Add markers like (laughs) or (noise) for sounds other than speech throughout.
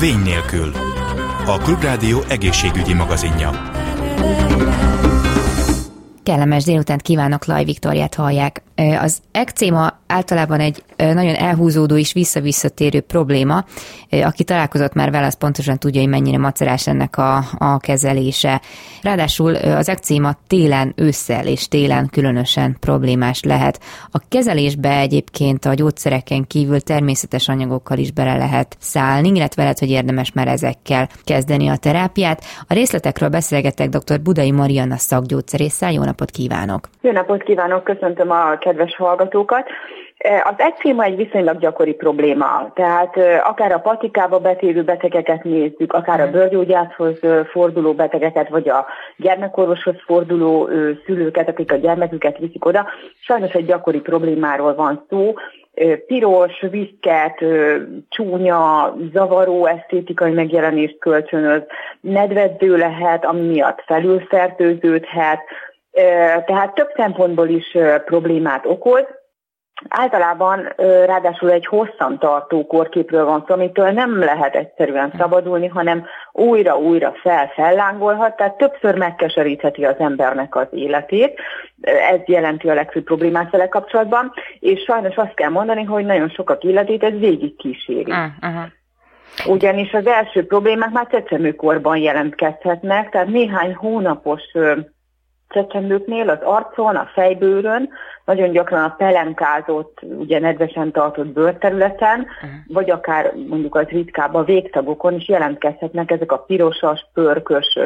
Vény nélkül. A Klubrádió egészségügyi magazinja. Kellemes délutánt kívánok, Laj Viktoriát hallják. Az ekcéma általában egy nagyon elhúzódó és visszavisszatérő probléma. Aki találkozott már vele, az pontosan tudja, hogy mennyire macerás ennek a, a kezelése. Ráadásul az ekcéma télen, ősszel és télen különösen problémás lehet. A kezelésbe egyébként a gyógyszereken kívül természetes anyagokkal is bele lehet szállni, illetve lehet, hogy érdemes már ezekkel kezdeni a terápiát. A részletekről beszélgetek dr. Budai Marianna szakgyógyszerésszel. Jó napot kívánok! Jó napot kívánok, köszöntöm a kedves hallgatókat. E, az ekcéma egy viszonylag gyakori probléma, tehát e, akár a patikába betérő betegeket nézzük, akár a mhm. bőrgyógyászhoz e, forduló betegeket, vagy a gyermekorvoshoz forduló szülőket, akik a gyermeküket viszik oda. Sajnos egy gyakori problémáról van szó, piros, viszket, csúnya, zavaró esztétikai megjelenést kölcsönöz, nedveddő lehet, ami miatt felülfertőződhet, tehát több szempontból is problémát okoz. Általában ráadásul egy hosszan tartó korképről van szó, amitől nem lehet egyszerűen szabadulni, hanem újra-újra fel-fellángolhat, tehát többször megkeserítheti az embernek az életét. Ez jelenti a legfőbb problémát vele kapcsolatban, és sajnos azt kell mondani, hogy nagyon sokak életét ez végig kíséri. Uh-huh. Ugyanis az első problémák már csecsemőkorban jelentkezhetnek, tehát néhány hónapos csecsemőknél az arcon, a fejbőrön, nagyon gyakran a pelenkázott, ugye nedvesen tartott bőrterületen, uh-huh. vagy akár mondjuk az ritkább a végtagokon is jelentkezhetnek ezek a pirosas, pörkös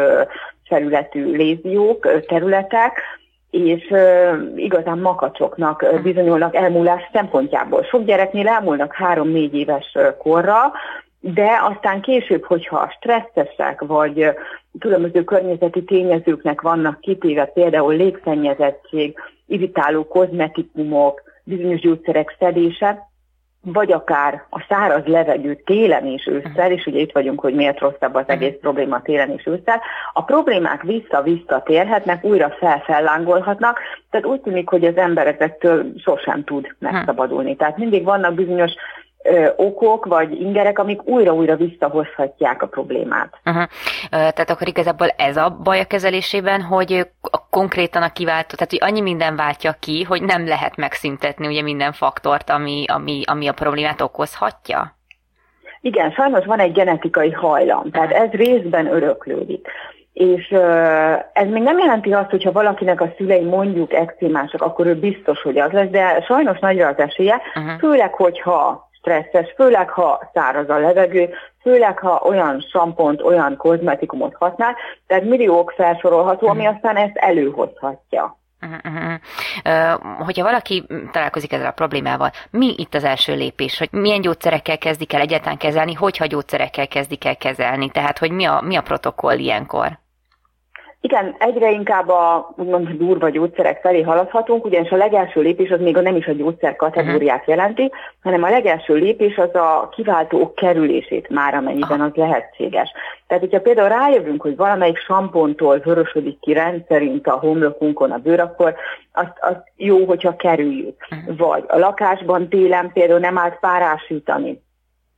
felületű léziók, területek, és uh, igazán makacsoknak uh, bizonyulnak elmúlás szempontjából. Sok gyereknél elmúlnak három-négy éves korra, de aztán később, hogyha stresszesek, vagy különböző környezeti tényezőknek vannak kitéve, például légszennyezettség, irritáló kozmetikumok, bizonyos gyógyszerek szedése, vagy akár a száraz levegő télen és ősszel, és ugye itt vagyunk, hogy miért rosszabb az egész probléma télen és ősszel, a problémák vissza-vissza térhetnek, újra felfellángolhatnak, tehát úgy tűnik, hogy az ember ezektől sosem tud megszabadulni. Tehát mindig vannak bizonyos ö, okok vagy ingerek, amik újra-újra visszahozhatják a problémát. Uh-huh. Tehát akkor igazából ez a baj a kezelésében, hogy a konkrétan a kiváltó, tehát hogy annyi minden váltja ki, hogy nem lehet megszüntetni ugye minden faktort, ami, ami, ami a problémát okozhatja? Igen, sajnos van egy genetikai hajlam, tehát ez részben öröklődik. És ez még nem jelenti azt, hogyha valakinek a szülei mondjuk ekcémások, akkor ő biztos, hogy az lesz, de sajnos nagyra az esélye, uh-huh. főleg, hogyha stresszes, főleg ha száraz a levegő, főleg ha olyan sampont, olyan kozmetikumot használ, tehát milliók felsorolható, ami mhm. aztán ezt előhozhatja. Uh-huh. Uh, hogyha valaki találkozik ezzel a problémával, mi itt az első lépés? Hogy milyen gyógyszerekkel kezdik el egyáltalán kezelni, hogyha gyógyszerekkel kezdik el kezelni? Tehát, hogy mi a, mi a protokoll ilyenkor? Igen, egyre inkább a úgymond durva gyógyszerek felé haladhatunk, ugyanis a legelső lépés az még nem is a gyógyszer kategóriát uh-huh. jelenti, hanem a legelső lépés az a kiváltó kerülését már, amennyiben az lehetséges. Tehát, hogyha például rájövünk, hogy valamelyik sampontól vörösödik ki rendszerint a homlokunkon a bőr, akkor azt, azt jó, hogyha kerüljük. Uh-huh. Vagy a lakásban télen például nem állt párásítani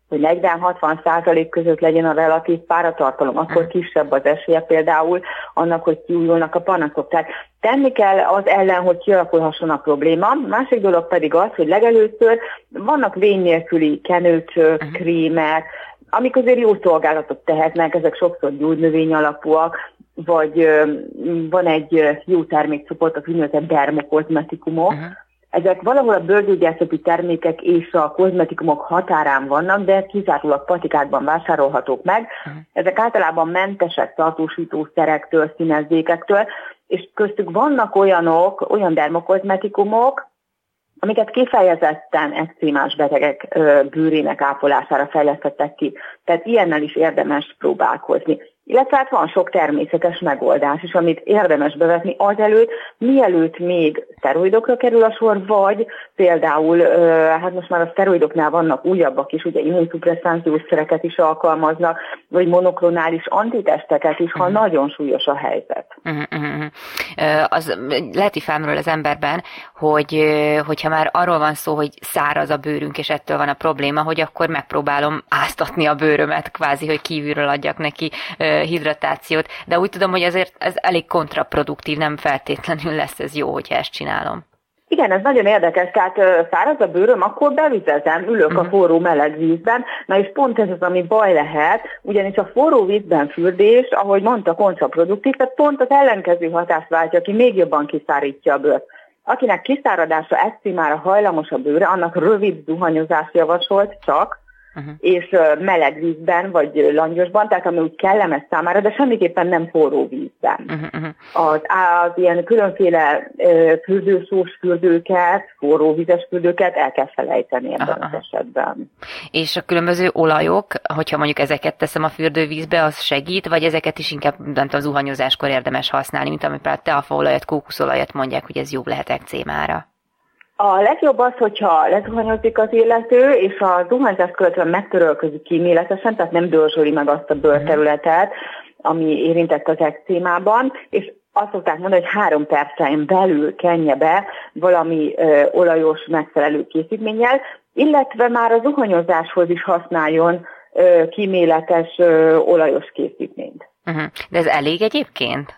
hogy 40-60 százalék között legyen a relatív páratartalom, akkor mm. kisebb az esélye például annak, hogy kiújulnak a panaszok. Tehát tenni kell az ellen, hogy kialakulhasson a probléma. Másik dolog pedig az, hogy legelőször vannak vény nélküli kenőcsök, mm. krémek, amik azért jó szolgálatot tehetnek, ezek sokszor gyógynövény alapúak, vagy van egy jó termékcsoport, az úgynevezett dermokozmetikumok, uh-huh ezek valahol a bőrgyógyászati termékek és a kozmetikumok határán vannak, de kizárólag patikákban vásárolhatók meg. Ezek általában mentesek tartósítószerektől, színezékektől, és köztük vannak olyanok, olyan dermokozmetikumok, amiket kifejezetten ekcémás betegek bőrének ápolására fejlesztettek ki. Tehát ilyennel is érdemes próbálkozni. Illetve hát van sok természetes megoldás is, amit érdemes bevetni azelőtt, mielőtt még szteroidokra kerül a sor, vagy például, hát most már a szteroidoknál vannak újabbak is, ugye immunszupresszáns szereket is alkalmaznak, vagy monoklonális antitesteket is, ha uh-huh. nagyon súlyos a helyzet. Uh-huh, uh-huh. Az lehet, felmerül az emberben, hogy hogyha már arról van szó, hogy száraz a bőrünk, és ettől van a probléma, hogy akkor megpróbálom áztatni a bőrömet, kvázi, hogy kívülről adjak neki hidratációt, de úgy tudom, hogy azért ez elég kontraproduktív, nem feltétlenül lesz ez jó, hogyha ezt csinálom. Igen, ez nagyon érdekes, tehát száraz a bőröm, akkor bevizezem, ülök uh-huh. a mhm. forró meleg vízben, na és pont ez az, ami baj lehet, ugyanis a forró vízben fürdés, ahogy mondta, kontraproduktív, tehát pont az ellenkező hatást váltja ki, még jobban kiszárítja a bőrt. Akinek kiszáradása esztimára hajlamos a bőre, annak rövid zuhanyozás javasolt csak, uh-huh. és meleg vízben, vagy langyosban, tehát ami úgy kellemes számára, de semmiképpen nem forró vízben. Uh-huh. Az, az ilyen különféle fürdőszós fürdőket, forró vizes fürdőket el kell felejteni ebben uh-huh. az esetben. És a különböző olajok, hogyha mondjuk ezeket teszem a fürdővízbe, az segít, vagy ezeket is inkább nem tudom, zuhanyozáskor érdemes használni, mint amit például teafaolajat, kókuszolajat mondják, hogy ez jó lehet ekcémára. A legjobb az, hogyha lezuhanyozik az illető, és a zuhanyzás követően megtörölközik kíméletesen, tehát nem dörzsöli meg azt a bőrterületet, ami érintett az ekcémában, és azt szokták mondani, hogy három percen belül kenje be valami ö, olajos megfelelő készítménnyel, illetve már a zuhanyozáshoz is használjon ö, kíméletes ö, olajos készítményt. Uh-huh. De ez elég egyébként?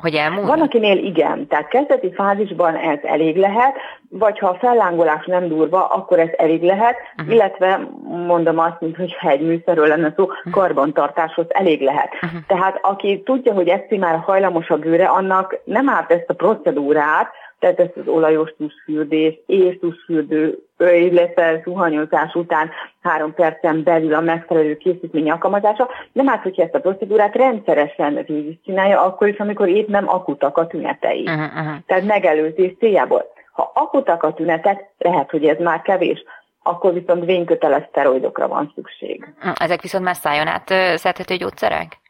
Hogy elmúl? Van, akinél igen, tehát kezdeti fázisban ez elég lehet, vagy ha a fellángolás nem durva, akkor ez elég lehet, uh-huh. illetve mondom azt, mint hogy egy műszerről lenne szó, uh-huh. karbantartáshoz elég lehet. Uh-huh. Tehát aki tudja, hogy már hajlamos a bőre, annak nem árt ezt a procedúrát, tehát ezt az olajos tusfürdés és tusfürdő, illetve zuhanyozás után három percen belül a megfelelő készítmény alkalmazása, nem árt, hogyha ezt a procedúrát rendszeresen végigcsinálja, akkor is, amikor épp nem akutak a tünetei. Uh-huh, uh-huh. Tehát megelőzés céljából. Ha akutak a tünetek, lehet, hogy ez már kevés, akkor viszont vényköteles szteroidokra van szükség. Ezek viszont már szájon át szedhető gyógyszerek?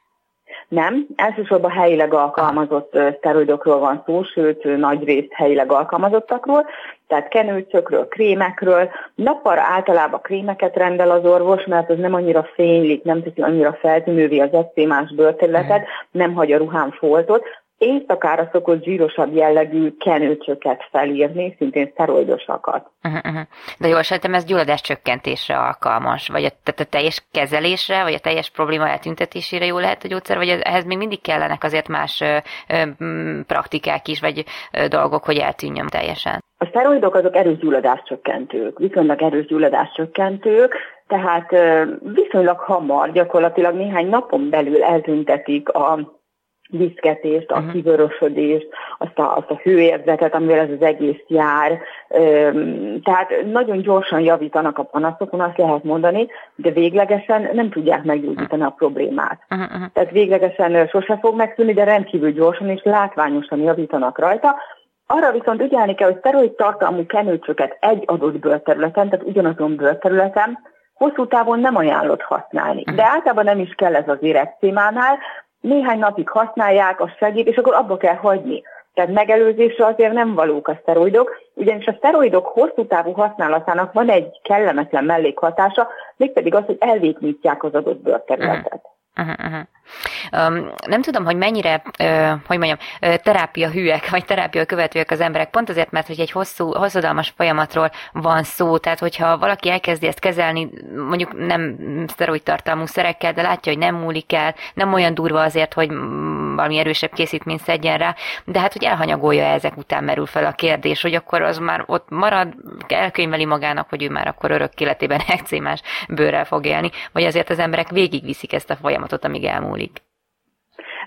Nem, elsősorban helyileg alkalmazott szteroidokról van szó, sőt nagy részt helyileg alkalmazottakról, tehát kenőcökről, krémekről. Nappal általában krémeket rendel az orvos, mert az nem annyira fénylik, nem teszi annyira feltűnővé az eszémás bőrterületet, nem hagy a ruhán foltot, éjszakára szokott zsírosabb jellegű kenőcsöket felírni, szintén szteroidosakat. Uh-huh, uh-huh. De jól sejtem, ez gyulladás csökkentésre alkalmas, vagy a, tehát a teljes kezelésre, vagy a teljes probléma eltüntetésére jó lehet a gyógyszer, vagy ehhez még mindig kellenek azért más ö, ö, praktikák is, vagy ö, dolgok, hogy eltűnjön teljesen? A szteroidok azok erős gyulladás csökkentők, viszonylag erős gyulladás csökkentők, tehát viszonylag hamar, gyakorlatilag néhány napon belül eltüntetik a viszketést, a uh-huh. kivörösödést, azt a, azt a hőérzetet, amivel ez az egész jár. Tehát nagyon gyorsan javítanak a panaszokon, azt lehet mondani, de véglegesen nem tudják meggyógyítani a problémát. Uh-huh. Tehát véglegesen sose fog megszűnni, de rendkívül gyorsan és látványosan javítanak rajta. Arra viszont ügyelni kell, hogy szteroid tartalmú kenőcsöket egy adott bőrterületen, tehát ugyanazon bőrterületen, hosszú távon nem ajánlott használni. De általában nem is kell ez az érekcímánál, néhány napig használják, a segít, és akkor abba kell hagyni. Tehát megelőzésre azért nem valók a szteroidok, ugyanis a szteroidok hosszú távú használatának van egy kellemetlen mellékhatása, mégpedig az, hogy elvétmítják az adott bőrterületet. Uh-huh, uh-huh. Nem tudom, hogy mennyire, hogy mondjam, terápia hűek, vagy terápia követőek az emberek, pont azért, mert hogy egy hosszú, hosszadalmas folyamatról van szó, tehát hogyha valaki elkezdi ezt kezelni, mondjuk nem szteroid tartalmú szerekkel, de látja, hogy nem múlik el, nem olyan durva azért, hogy valami erősebb készítményt szedjen rá, de hát, hogy elhanyagolja ezek után merül fel a kérdés, hogy akkor az már ott marad, elkönyveli magának, hogy ő már akkor örök életében (laughs) ekcémás bőrrel fog élni, vagy azért az emberek végigviszik ezt a folyamatot, amíg elmúlik.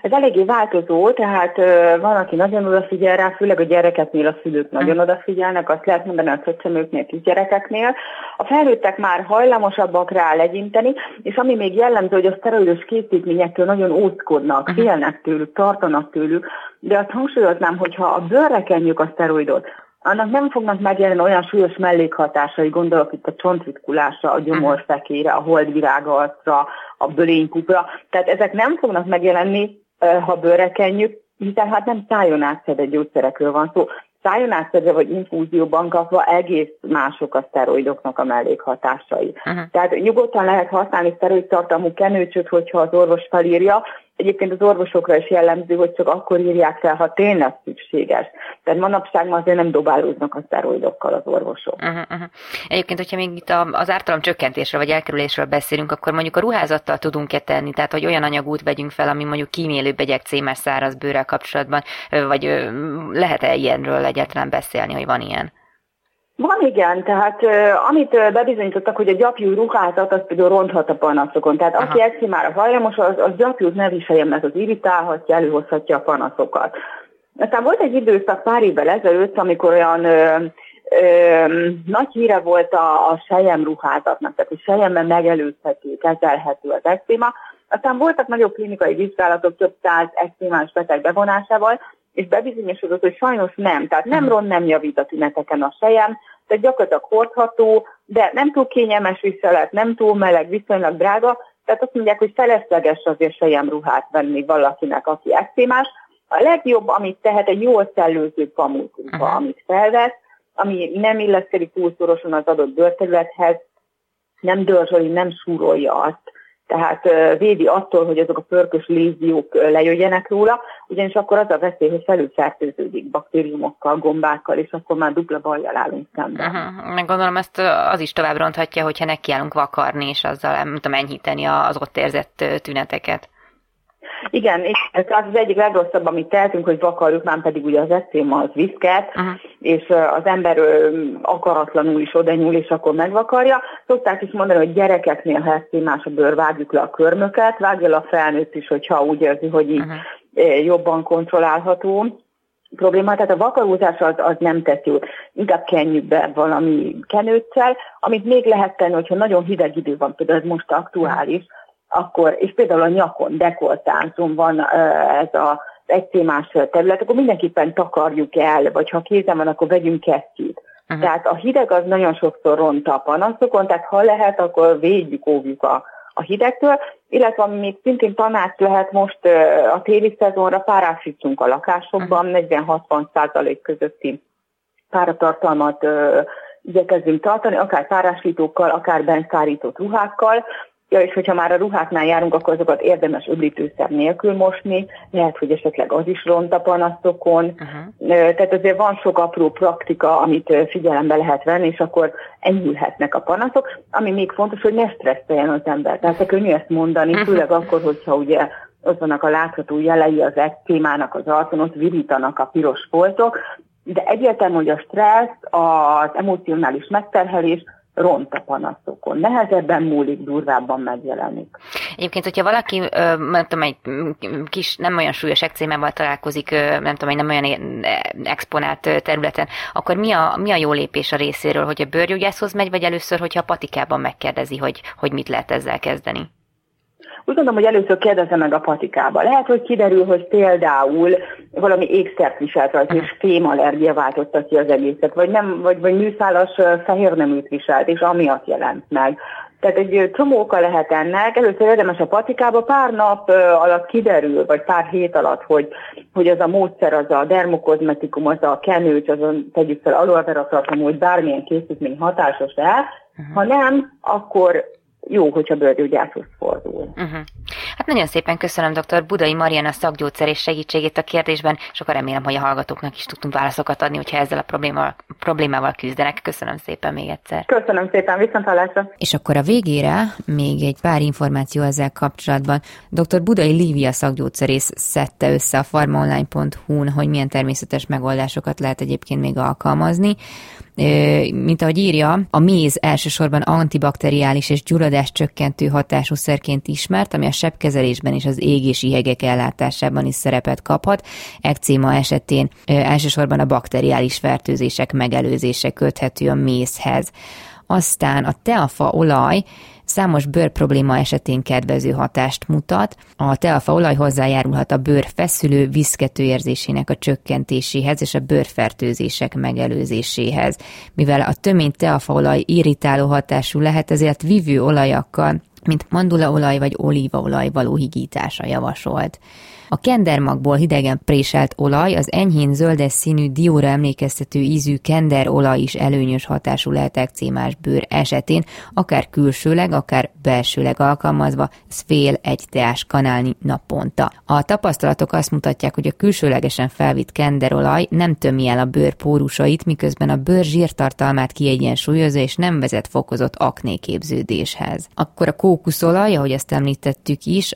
Ez eléggé változó, tehát van, aki nagyon odafigyel rá, főleg a gyerekeknél a szülők nagyon odafigyelnek, azt lehet mondani a csecsemőknél, gyerekeknél. A felnőttek már hajlamosabbak rá legyinteni, és ami még jellemző, hogy a szteroidos készítményektől nagyon óckodnak, félnek tőlük, tartanak tőlük, de azt hangsúlyoznám, hogyha a bőrre kenjük a szteroidot, annak nem fognak megjelenni olyan súlyos mellékhatásai, gondolok itt a csontritkulásra, a gyomorfekére, a holdvirágaltra, a bölénykupra. Tehát ezek nem fognak megjelenni, ha bőre kenjük, hiszen hát nem szájon átszedett gyógyszerekről van szó. Szájon átszedve vagy infúzióban kapva egész mások a szteroidoknak a mellékhatásai. Uh-huh. Tehát nyugodtan lehet használni szteroid tartalmú kenőcsöt, hogyha az orvos felírja, Egyébként az orvosokra is jellemző, hogy csak akkor írják fel, ha tényleg szükséges. Tehát manapság ma azért nem dobálóznak a szteroidokkal az orvosok. Uh-huh. Egyébként, hogyha még itt az ártalom csökkentésről vagy elkerülésről beszélünk, akkor mondjuk a ruházattal tudunk-e tenni, tehát hogy olyan anyagút vegyünk fel, ami mondjuk kímélő begyek cémes száraz bőrrel kapcsolatban, vagy lehet-e ilyenről egyáltalán beszélni, hogy van ilyen? Van igen, tehát amit bebizonyítottak, hogy a gyapjú ruházat az például ronthat a panaszokon. Tehát Aha. aki a hajlamos, az, az gyapjút ne viselje, mert az irritálhatja, előhozhatja a panaszokat. Aztán volt egy időszak pár évvel ezelőtt, amikor olyan ö, ö, nagy híre volt a, a sejem ruházatnak, tehát a sejemben megelőzhető, kezelhető az eczéma. Aztán voltak nagyobb klinikai vizsgálatok több száz eczémás beteg bevonásával, és bebizonyosodott, hogy sajnos nem. Tehát nem ron, nem javít a tüneteken a sejem, tehát gyakorlatilag hordható, de nem túl kényelmes viselet, nem túl meleg, viszonylag drága, tehát azt mondják, hogy felesleges azért ruhát venni valakinek, aki eszémás. A legjobb, amit tehet, egy jól szellőző pamutruha, uh-huh. amit felvesz, ami nem illeszkedik túl szorosan az adott bőrterülethez, nem dörzsöli, nem súrolja azt, tehát védi attól, hogy azok a pörkös léziók lejöjjenek róla, ugyanis akkor az a veszély, hogy felülfertőződik baktériumokkal, gombákkal, és akkor már dupla bajjal állunk szemben. Uh-huh. Meg gondolom ezt az is tovább ronthatja, hogyha nekiállunk vakarni, és azzal nem tudom enyhíteni az ott érzett tüneteket. Igen, és ez az egyik legrosszabb, amit tehetünk, hogy vakarjuk, már pedig ugye az eszéma az viszket, uh-huh. és az ember akaratlanul is oda nyúl, és akkor megvakarja. Szokták is mondani, hogy gyerekeknél, ha eszémás a bőr, vágjuk le a körmöket, vágja le a felnőtt is, hogyha úgy érzi, hogy így uh-huh. jobban kontrollálható probléma, tehát a vakarózás az, az nem tesz jót. Inkább kenjük be valami kenőccel, amit még lehet tenni, hogyha nagyon hideg idő van, például ez most aktuális, akkor, és például a nyakon, dekoltáncon van ez a egycémás terület, akkor mindenképpen takarjuk el, vagy ha kézen van, akkor vegyünk kesztyűt. Uh-huh. Tehát a hideg az nagyon sokszor ront a panaszokon, tehát ha lehet, akkor védjük, óvjuk a, a hidegtől, illetve még szintén tanács lehet most a téli szezonra, párásítsunk a lakásokban, uh-huh. 40-60 százalék közötti páratartalmat igyekezzünk tartani, akár párásítókkal, akár bent ruhákkal, Ja, és hogyha már a ruháknál járunk, akkor azokat érdemes öblítőszer nélkül mosni, lehet, hogy esetleg az is ront a panaszokon. Uh-huh. Tehát azért van sok apró praktika, amit figyelembe lehet venni, és akkor enyhülhetnek a panaszok. Ami még fontos, hogy ne stresszeljen az ember. Tehát könnyű ezt mondani, főleg akkor, hogyha ugye ott vannak a látható jelei az témának az arcon, ott virítanak a piros foltok, de egyértelmű, hogy a stressz, az emocionális megterhelés, ront a panaszokon. Nehezebben múlik, durvábban megjelenik. Egyébként, hogyha valaki, nem tudom, egy kis, nem olyan súlyos ekcémával találkozik, nem tudom, egy nem olyan exponált területen, akkor mi a, mi a jó lépés a részéről, hogy a bőrgyógyászhoz megy, vagy először, hogyha a patikában megkérdezi, hogy, hogy mit lehet ezzel kezdeni? Úgy gondolom, hogy először kérdezze meg a patikába. Lehet, hogy kiderül, hogy például valami ékszert viselt rajta, és fémallergia váltotta ki az egészet, vagy, nem, vagy, vagy műszálas fehérneműt viselt, és amiatt jelent meg. Tehát egy csomóka lehet ennek, először érdemes a patikába, pár nap alatt kiderül, vagy pár hét alatt, hogy, hogy az a módszer, az a dermokozmetikum, az a kenőcs, az a, tegyük fel aloe hogy bármilyen készítmény hatásos-e, uh-huh. ha nem, akkor jó, hogyha bőrgyógyászhoz fordul. Uh-huh. Hát nagyon szépen köszönöm dr. Budai Mariana szakgyógyszer és segítségét a kérdésben, és akkor remélem, hogy a hallgatóknak is tudtunk válaszokat adni, hogyha ezzel a problémával, problémával küzdenek. Köszönöm szépen még egyszer. Köszönöm szépen, viszont hallásra. És akkor a végére még egy pár információ ezzel kapcsolatban. Dr. Budai Lívia szakgyógyszerész szedte össze a farmaonline.hu-n, hogy milyen természetes megoldásokat lehet egyébként még alkalmazni mint ahogy írja, a méz elsősorban antibakteriális és gyulladás csökkentő hatású szerként ismert, ami a sebkezelésben és az égési hegek ellátásában is szerepet kaphat. Ekcéma esetén elsősorban a bakteriális fertőzések megelőzése köthető a mézhez. Aztán a teafa olaj számos bőr probléma esetén kedvező hatást mutat. A teafaolaj hozzájárulhat a bőr feszülő, viszkető érzésének a csökkentéséhez és a bőrfertőzések megelőzéséhez. Mivel a tömény teafaolaj irritáló hatású lehet, ezért vívő olajakkal mint mandulaolaj vagy olívaolaj való higítása javasolt. A kendermagból hidegen préselt olaj, az enyhén zöldes színű dióra emlékeztető ízű kenderolaj is előnyös hatású lehet ekcémás bőr esetén, akár külsőleg, akár belsőleg alkalmazva, ez fél egy teás kanálni naponta. A tapasztalatok azt mutatják, hogy a külsőlegesen felvitt kenderolaj nem tömi el a bőr pórusait, miközben a bőr zsírtartalmát kiegyensúlyozza és nem vezet fokozott aknéképződéshez. Akkor a kókuszolaj, ahogy ezt említettük is,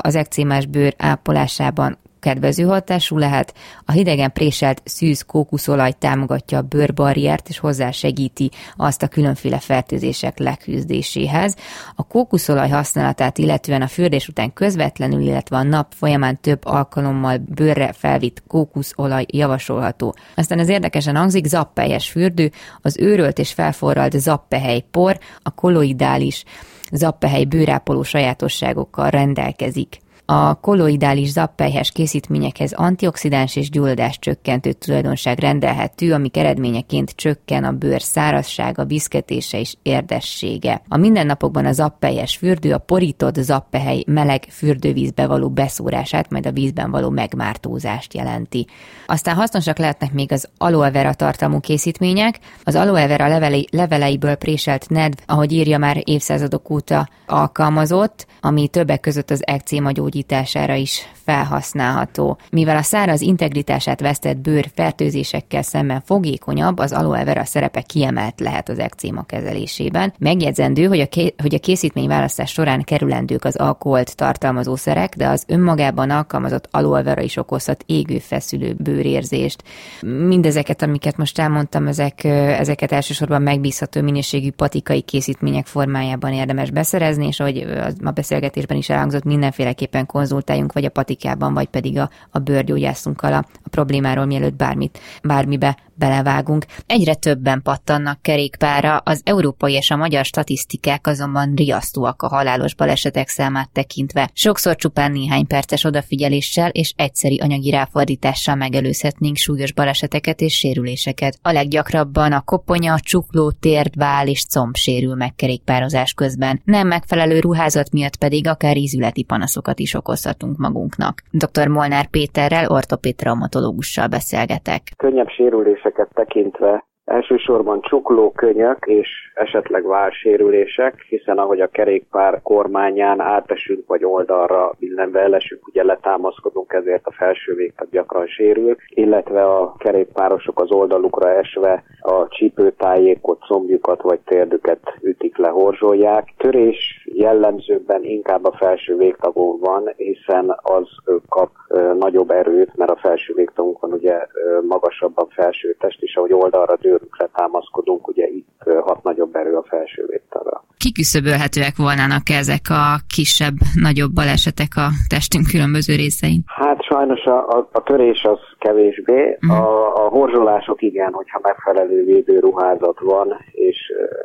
az ekcémás bőr ápolásában kedvező hatású lehet, a hidegen préselt szűz kókuszolaj támogatja a bőrbarriert és hozzásegíti azt a különféle fertőzések leküzdéséhez. A kókuszolaj használatát illetően a fürdés után közvetlenül, illetve a nap folyamán több alkalommal bőrre felvitt kókuszolaj javasolható. Aztán az érdekesen hangzik, zappelyes fürdő, az őrölt és felforralt zappehely por, a koloidális zappehely bőrápoló sajátosságokkal rendelkezik. A kolloidális zappelyhes készítményekhez antioxidáns és gyulladás csökkentő tulajdonság rendelhető, amik eredményeként csökken a bőr szárazsága, viszketése és érdessége. A mindennapokban a zappelyes fürdő a porított zappehely meleg fürdővízbe való beszórását, majd a vízben való megmártózást jelenti. Aztán hasznosak lehetnek még az aloe vera tartalmú készítmények. Az aloe vera levelei, leveleiből préselt nedv, ahogy írja már évszázadok óta alkalmazott, ami többek között az ekcéma gyógyítására is felhasználható. Mivel a száraz integritását vesztett bőr fertőzésekkel szemben fogékonyabb, az aloe vera szerepe kiemelt lehet az ekcéma kezelésében. Megjegyzendő, hogy a, ké- hogy a készítmény választás során kerülendők az alkoholt tartalmazó szerek, de az önmagában alkalmazott aloe vera is okozhat égő feszülő bőrérzést. Mindezeket, amiket most elmondtam, ezek, ezeket elsősorban megbízható minőségű patikai készítmények formájában érdemes beszerezni, és ahogy a beszélgetésben is elhangzott, mindenféleképpen konzultáljunk, vagy a patikában, vagy pedig a, a bőrgyógyászunkkal a, a problémáról, mielőtt bármit, bármibe belevágunk. Egyre többen pattannak kerékpára, az európai és a magyar statisztikák azonban riasztóak a halálos balesetek számát tekintve. Sokszor csupán néhány perces odafigyeléssel és egyszeri anyagi ráfordítással megelőzhetnénk súlyos baleseteket és sérüléseket. A leggyakrabban a koponya, csukló, térd, vál és comb sérül meg kerékpározás közben. Nem megfelelő ruházat miatt pedig akár ízületi panaszokat is okozhatunk magunknak. Dr. Molnár Péterrel, ortopéd traumatológussal beszélgetek. Könnyebb sérülés sérüléseket tekintve elsősorban csuklókönyök és esetleg válsérülések, hiszen ahogy a kerékpár kormányán átesünk vagy oldalra illetve elesünk, ugye letámaszkodunk, ezért a felső végtag gyakran sérül, illetve a kerékpárosok az oldalukra esve a csípőtájékot, combjukat vagy térdüket ütik le, horzsolják. Törés jellemzőben inkább a felső végtagon van, hiszen az kap nagyobb erőt, mert a felső végtagunkon ugye magasabban felső test, és ahogy oldalra dőlünk, támaszkodunk, ugye itt hat nagyobb erő a felső végtagra. Kiküszöbölhetőek volnának ezek a kisebb, nagyobb balesetek a testünk különböző részein? Hát sajnos a, a, a törés az kevésbé, uh-huh. a, a horzsolások igen, hogyha megfelelő védőruházat van, és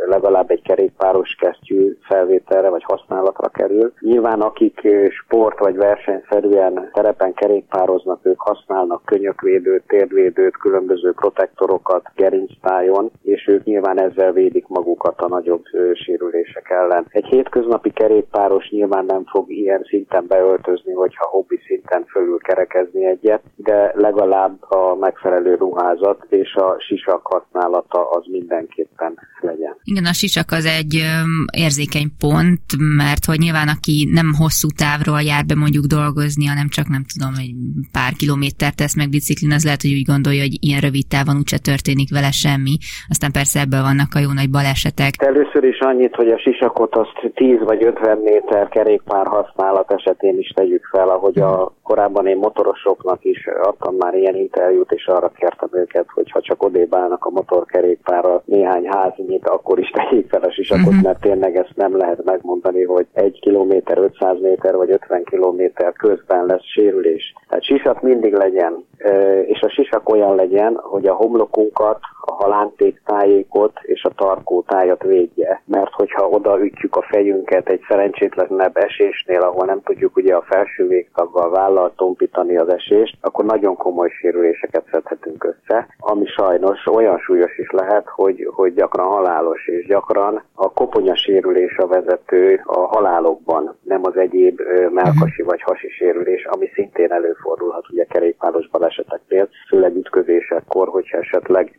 legalább egy kerékpáros kesztyű felvételre vagy használatra kerül. Nyilván akik sport vagy versenyszerűen terepen kerékpároznak, ők használnak könyökvédőt, térdvédőt, különböző protektorokat gerinctájon, és ők nyilván ezzel védik magukat a nagyobb sérülések ellen. Egy hétköznapi kerékpáros nyilván nem fog ilyen szinten beöltözni, hogyha hobbi szinten fölül kerekezni egyet, de legalább a megfelelő ruházat és a sisak használata az mindenképpen legyen. Igen, a sisak az egy érzékeny pont, mert hogy nyilván aki nem hosszú távról jár be mondjuk dolgozni, hanem csak nem tudom, egy pár kilométert tesz meg biciklin, az lehet, hogy úgy gondolja, hogy ilyen rövid távon úgyse történik vele semmi. Aztán persze ebből vannak a jó nagy balesetek. Először is annyit, hogy a sisakot azt 10 vagy 50 méter kerékpár használat esetén is tegyük fel, ahogy a korábban én motorosoknak is adtam már ilyen interjút, és arra kértem őket, hogy ha csak odébb állnak a motorkerékpárral néhány háznyit, akkor is tegyék fel a sisakot, uh-huh. mert tényleg ezt nem lehet megmondani, hogy egy kilométer, 500 méter vagy 50 kilométer közben lesz sérülés. Tehát sisak mindig legyen, és a sisak olyan legyen, hogy a homlokunkat, a halántéktájékot és a tarkótájat védje. Mert hogyha oda ütjük a fejünket egy szerencsétlenebb esésnél, ahol nem tudjuk ugye a felső végtaggal vállal tompítani az esést, akkor nagyon komoly sérüléseket szedhetünk össze, ami sajnos olyan súlyos is lehet, hogy, hogy gyakran halálos, és gyakran a koponya sérülés a vezető a halálokban, nem az egyéb melkasi vagy hasi sérülés, ami szintén előfordulhat ugye kerékpáros baleseteknél, főleg ütközésekkor, hogyha esetleg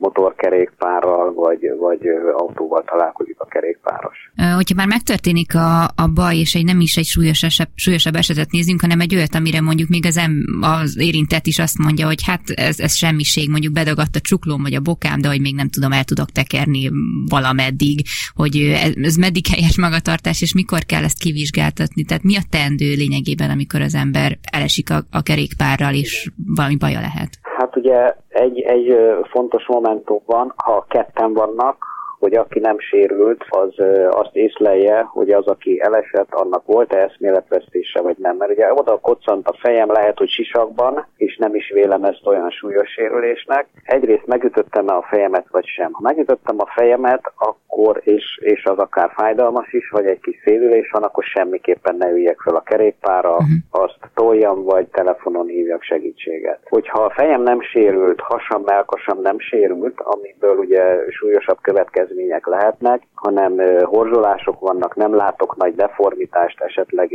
motorkerékpárral vagy, vagy autóval találkozik a kerékpáros. Hogyha már megtörténik a, a baj, és egy nem is egy súlyos eset, súlyosabb esetet nézünk, hanem egy olyat, amire mondjuk még az, em, az érintett is azt mondja, hogy hát ez, ez semmiség, mondjuk bedagadt a csuklóm vagy a bokám, de hogy még nem tudom, el tudok tekerni valameddig, hogy ez, ez meddig helyes magatartás, és mikor kell ezt kivizsgáltatni. Tehát mi a teendő lényegében, amikor az ember elesik a, a kerékpárral, és valami baja lehet? Hát ugye egy, egy fontos momentum van, ha ketten vannak, hogy aki nem sérült, az azt észlelje, hogy az, aki elesett, annak volt-e eszméletvesztése, vagy nem. Mert ugye oda koccant a fejem, lehet, hogy sisakban, és nem is vélem ezt olyan súlyos sérülésnek. Egyrészt megütöttem-e a fejemet, vagy sem. Ha megütöttem a fejemet, akkor, és, és az akár fájdalmas is, vagy egy kis szélülés van, akkor semmiképpen ne üljek fel a kerékpára, uh-huh. azt toljam, vagy telefonon hívjak segítséget. Hogyha a fejem nem sérült, hasam, melkasam nem sérült, amiből ugye súlyosabb következő következmények lehetnek, hanem horzsolások vannak, nem látok nagy deformitást, esetleg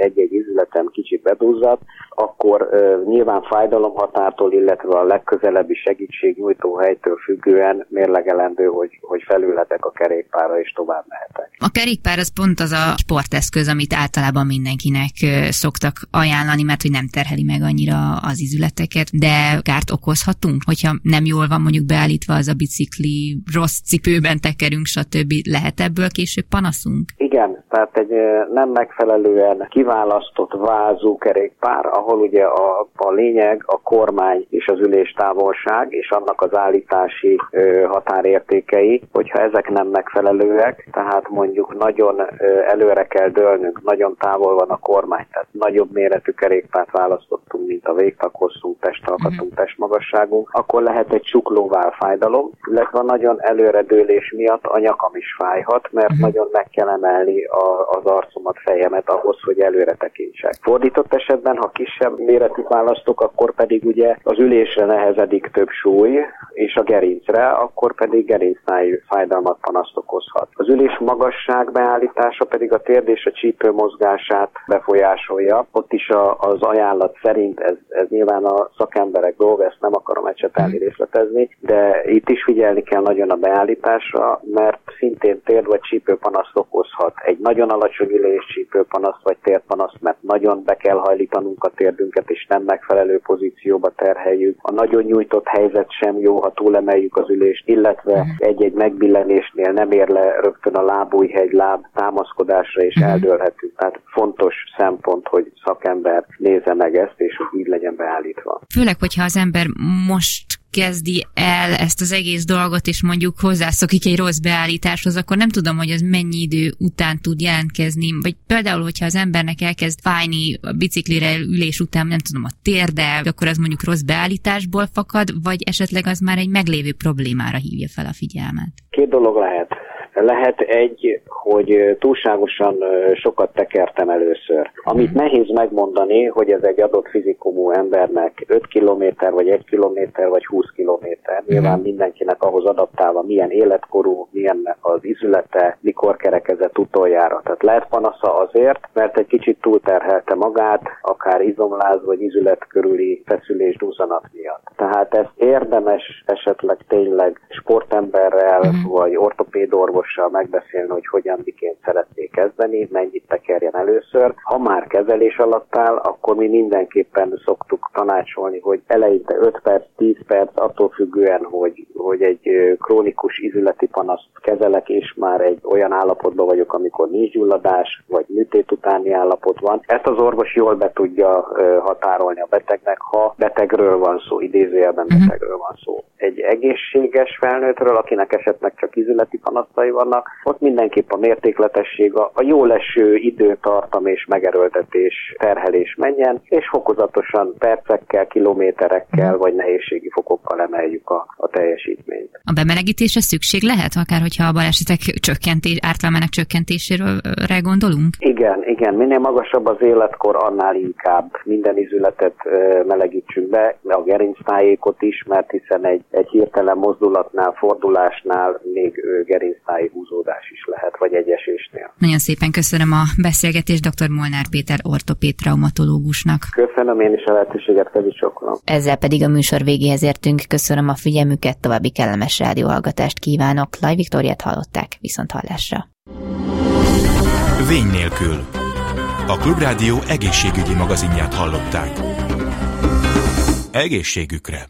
egy-egy izületem kicsit beduzzadt, akkor nyilván fájdalomhatártól, illetve a legközelebbi segítségnyújtó helytől függően mérlegelendő, hogy, hogy felülhetek a kerékpára és tovább mehetek. A kerékpár az pont az a sporteszköz, amit általában mindenkinek szoktak ajánlani, mert hogy nem terheli meg annyira az izületeket, de kárt okozhatunk, hogyha nem jól van mondjuk beállítva az a bicikli, rossz cipőben tekerünk, stb. Lehet ebből később panaszunk? Igen, tehát egy nem megfelelően kiválasztott vázú kerékpár, ahol ugye a, a lényeg a kormány és az üléstávolság és annak az állítási ö, határértékei, hogyha ezek nem megfelelőek, tehát mondjuk nagyon ö, előre kell dőlnünk, nagyon távol van a kormány, tehát nagyobb méretű kerékpárt választottunk, mint a végtaghosszunk, testalkatunk, uh-huh. testmagasságunk, akkor lehet egy csuklóvál fájdalom, illetve nagyon előre dőlés miatt a nyakam is fájhat, mert uh-huh. nagyon meg kell emelni a, az arcomat, fejemet ahhoz, hogy előre tekintsek. Fordított esetben, ha kisebb méretű választok, akkor pedig ugye az ülésre nehezedik több súly, és a gerincre, akkor pedig gerincnáj fájdalmat panaszt okozhat. Az ülés magasság beállítása pedig a térd és a csípő mozgását befolyásolja. Ott is a, az ajánlat szerint, ez, ez nyilván a szakemberek dolga, ezt nem akarom ecsetelni, mhm. részletezni, de itt is figyelni kell nagyon a beállításra, panaszra, mert szintén tér vagy csípőpanaszt okozhat. Egy nagyon alacsony ülés csípőpanaszt vagy térpanaszt, mert nagyon be kell hajlítanunk a térdünket, és nem megfelelő pozícióba terheljük. A nagyon nyújtott helyzet sem jó, ha túlemeljük az ülést, illetve mhm. egy-egy megbillenésnél nem ér le rögtön a lábújhegy láb támaszkodásra, és uh-huh. eldőlhetünk. Tehát fontos szempont, hogy szakember nézze meg ezt, és így legyen beállítva. Főleg, hogyha az ember most kezdi el ezt az egész dolgot, és mondjuk hozzászokik egy rossz beállításhoz, akkor nem tudom, hogy az mennyi idő után tud jelentkezni, vagy például, hogyha az embernek elkezd fájni a biciklire ülés után, nem tudom, a térde, akkor az mondjuk rossz beállításból fakad, vagy esetleg az már egy meglévő problémára hívja fel a figyelmet. Két dolog lehet. Lehet egy, hogy túlságosan sokat tekertem először. Amit mhm. nehéz megmondani, hogy ez egy adott fizikumú embernek 5 km, vagy 1 km, vagy 20 km. Nyilván mhm. mindenkinek ahhoz adaptálva, milyen életkorú, milyen az izülete, mikor kerekezett utoljára. Tehát lehet panasza azért, mert egy kicsit túlterhelte magát, akár izomláz vagy izület körüli feszülés dúzanat miatt. Tehát ezt érdemes esetleg tényleg sportemberrel, uh-huh. vagy ortopédorvos orvossal megbeszélni, hogy hogyan, miként szeretné kezdeni, mennyit tekerjen először. Ha már kezelés alatt áll, akkor mi mindenképpen szoktuk tanácsolni, hogy eleinte 5 perc, 10 perc, attól függően, hogy, hogy egy krónikus izületi panaszt kezelek, és már egy olyan állapotban vagyok, amikor nincs gyulladás, vagy műtét utáni állapot van. Ezt az orvos jól be tudja határolni a betegnek, ha betegről van szó, idézőjelben uh-huh. betegről van szó. Egy egészséges felnőttről, akinek esetleg csak izületi panasztai vannak, ott mindenképp a mértékletesség, a, a jó leső időtartam és megerőltetés, terhelés menjen, és fokozatosan percekkel, kilométerekkel vagy nehézségi fokokkal emeljük a, a teljesítményt. A bemelegítésre szükség lehet, akár hogyha a balesetek csökkentés, ártalmának csökkentéséről gondolunk? Igen, igen. Minél magasabb az életkor, annál inkább minden izületet melegítsünk be, a gerinctájékot is, mert hiszen egy, egy hirtelen mozdulatnál, fordulásnál még gerinctáji húzódás is lehet, vagy egy esésnél. Nagyon szépen köszönöm a beszélgetést dr. Molnár Péter ortopéd traumatológusnak. Köszönöm én is a lehetőséget, kedvisoklom. Ezzel pedig a műsor végéhez értünk. Köszönöm a figyelmüket, további kellemes rádióhallgatást kívánok. Laj Viktoriát hallották, viszont hallásra. Vény nélkül. A Klubrádió egészségügyi magazinját hallották. Egészségükre!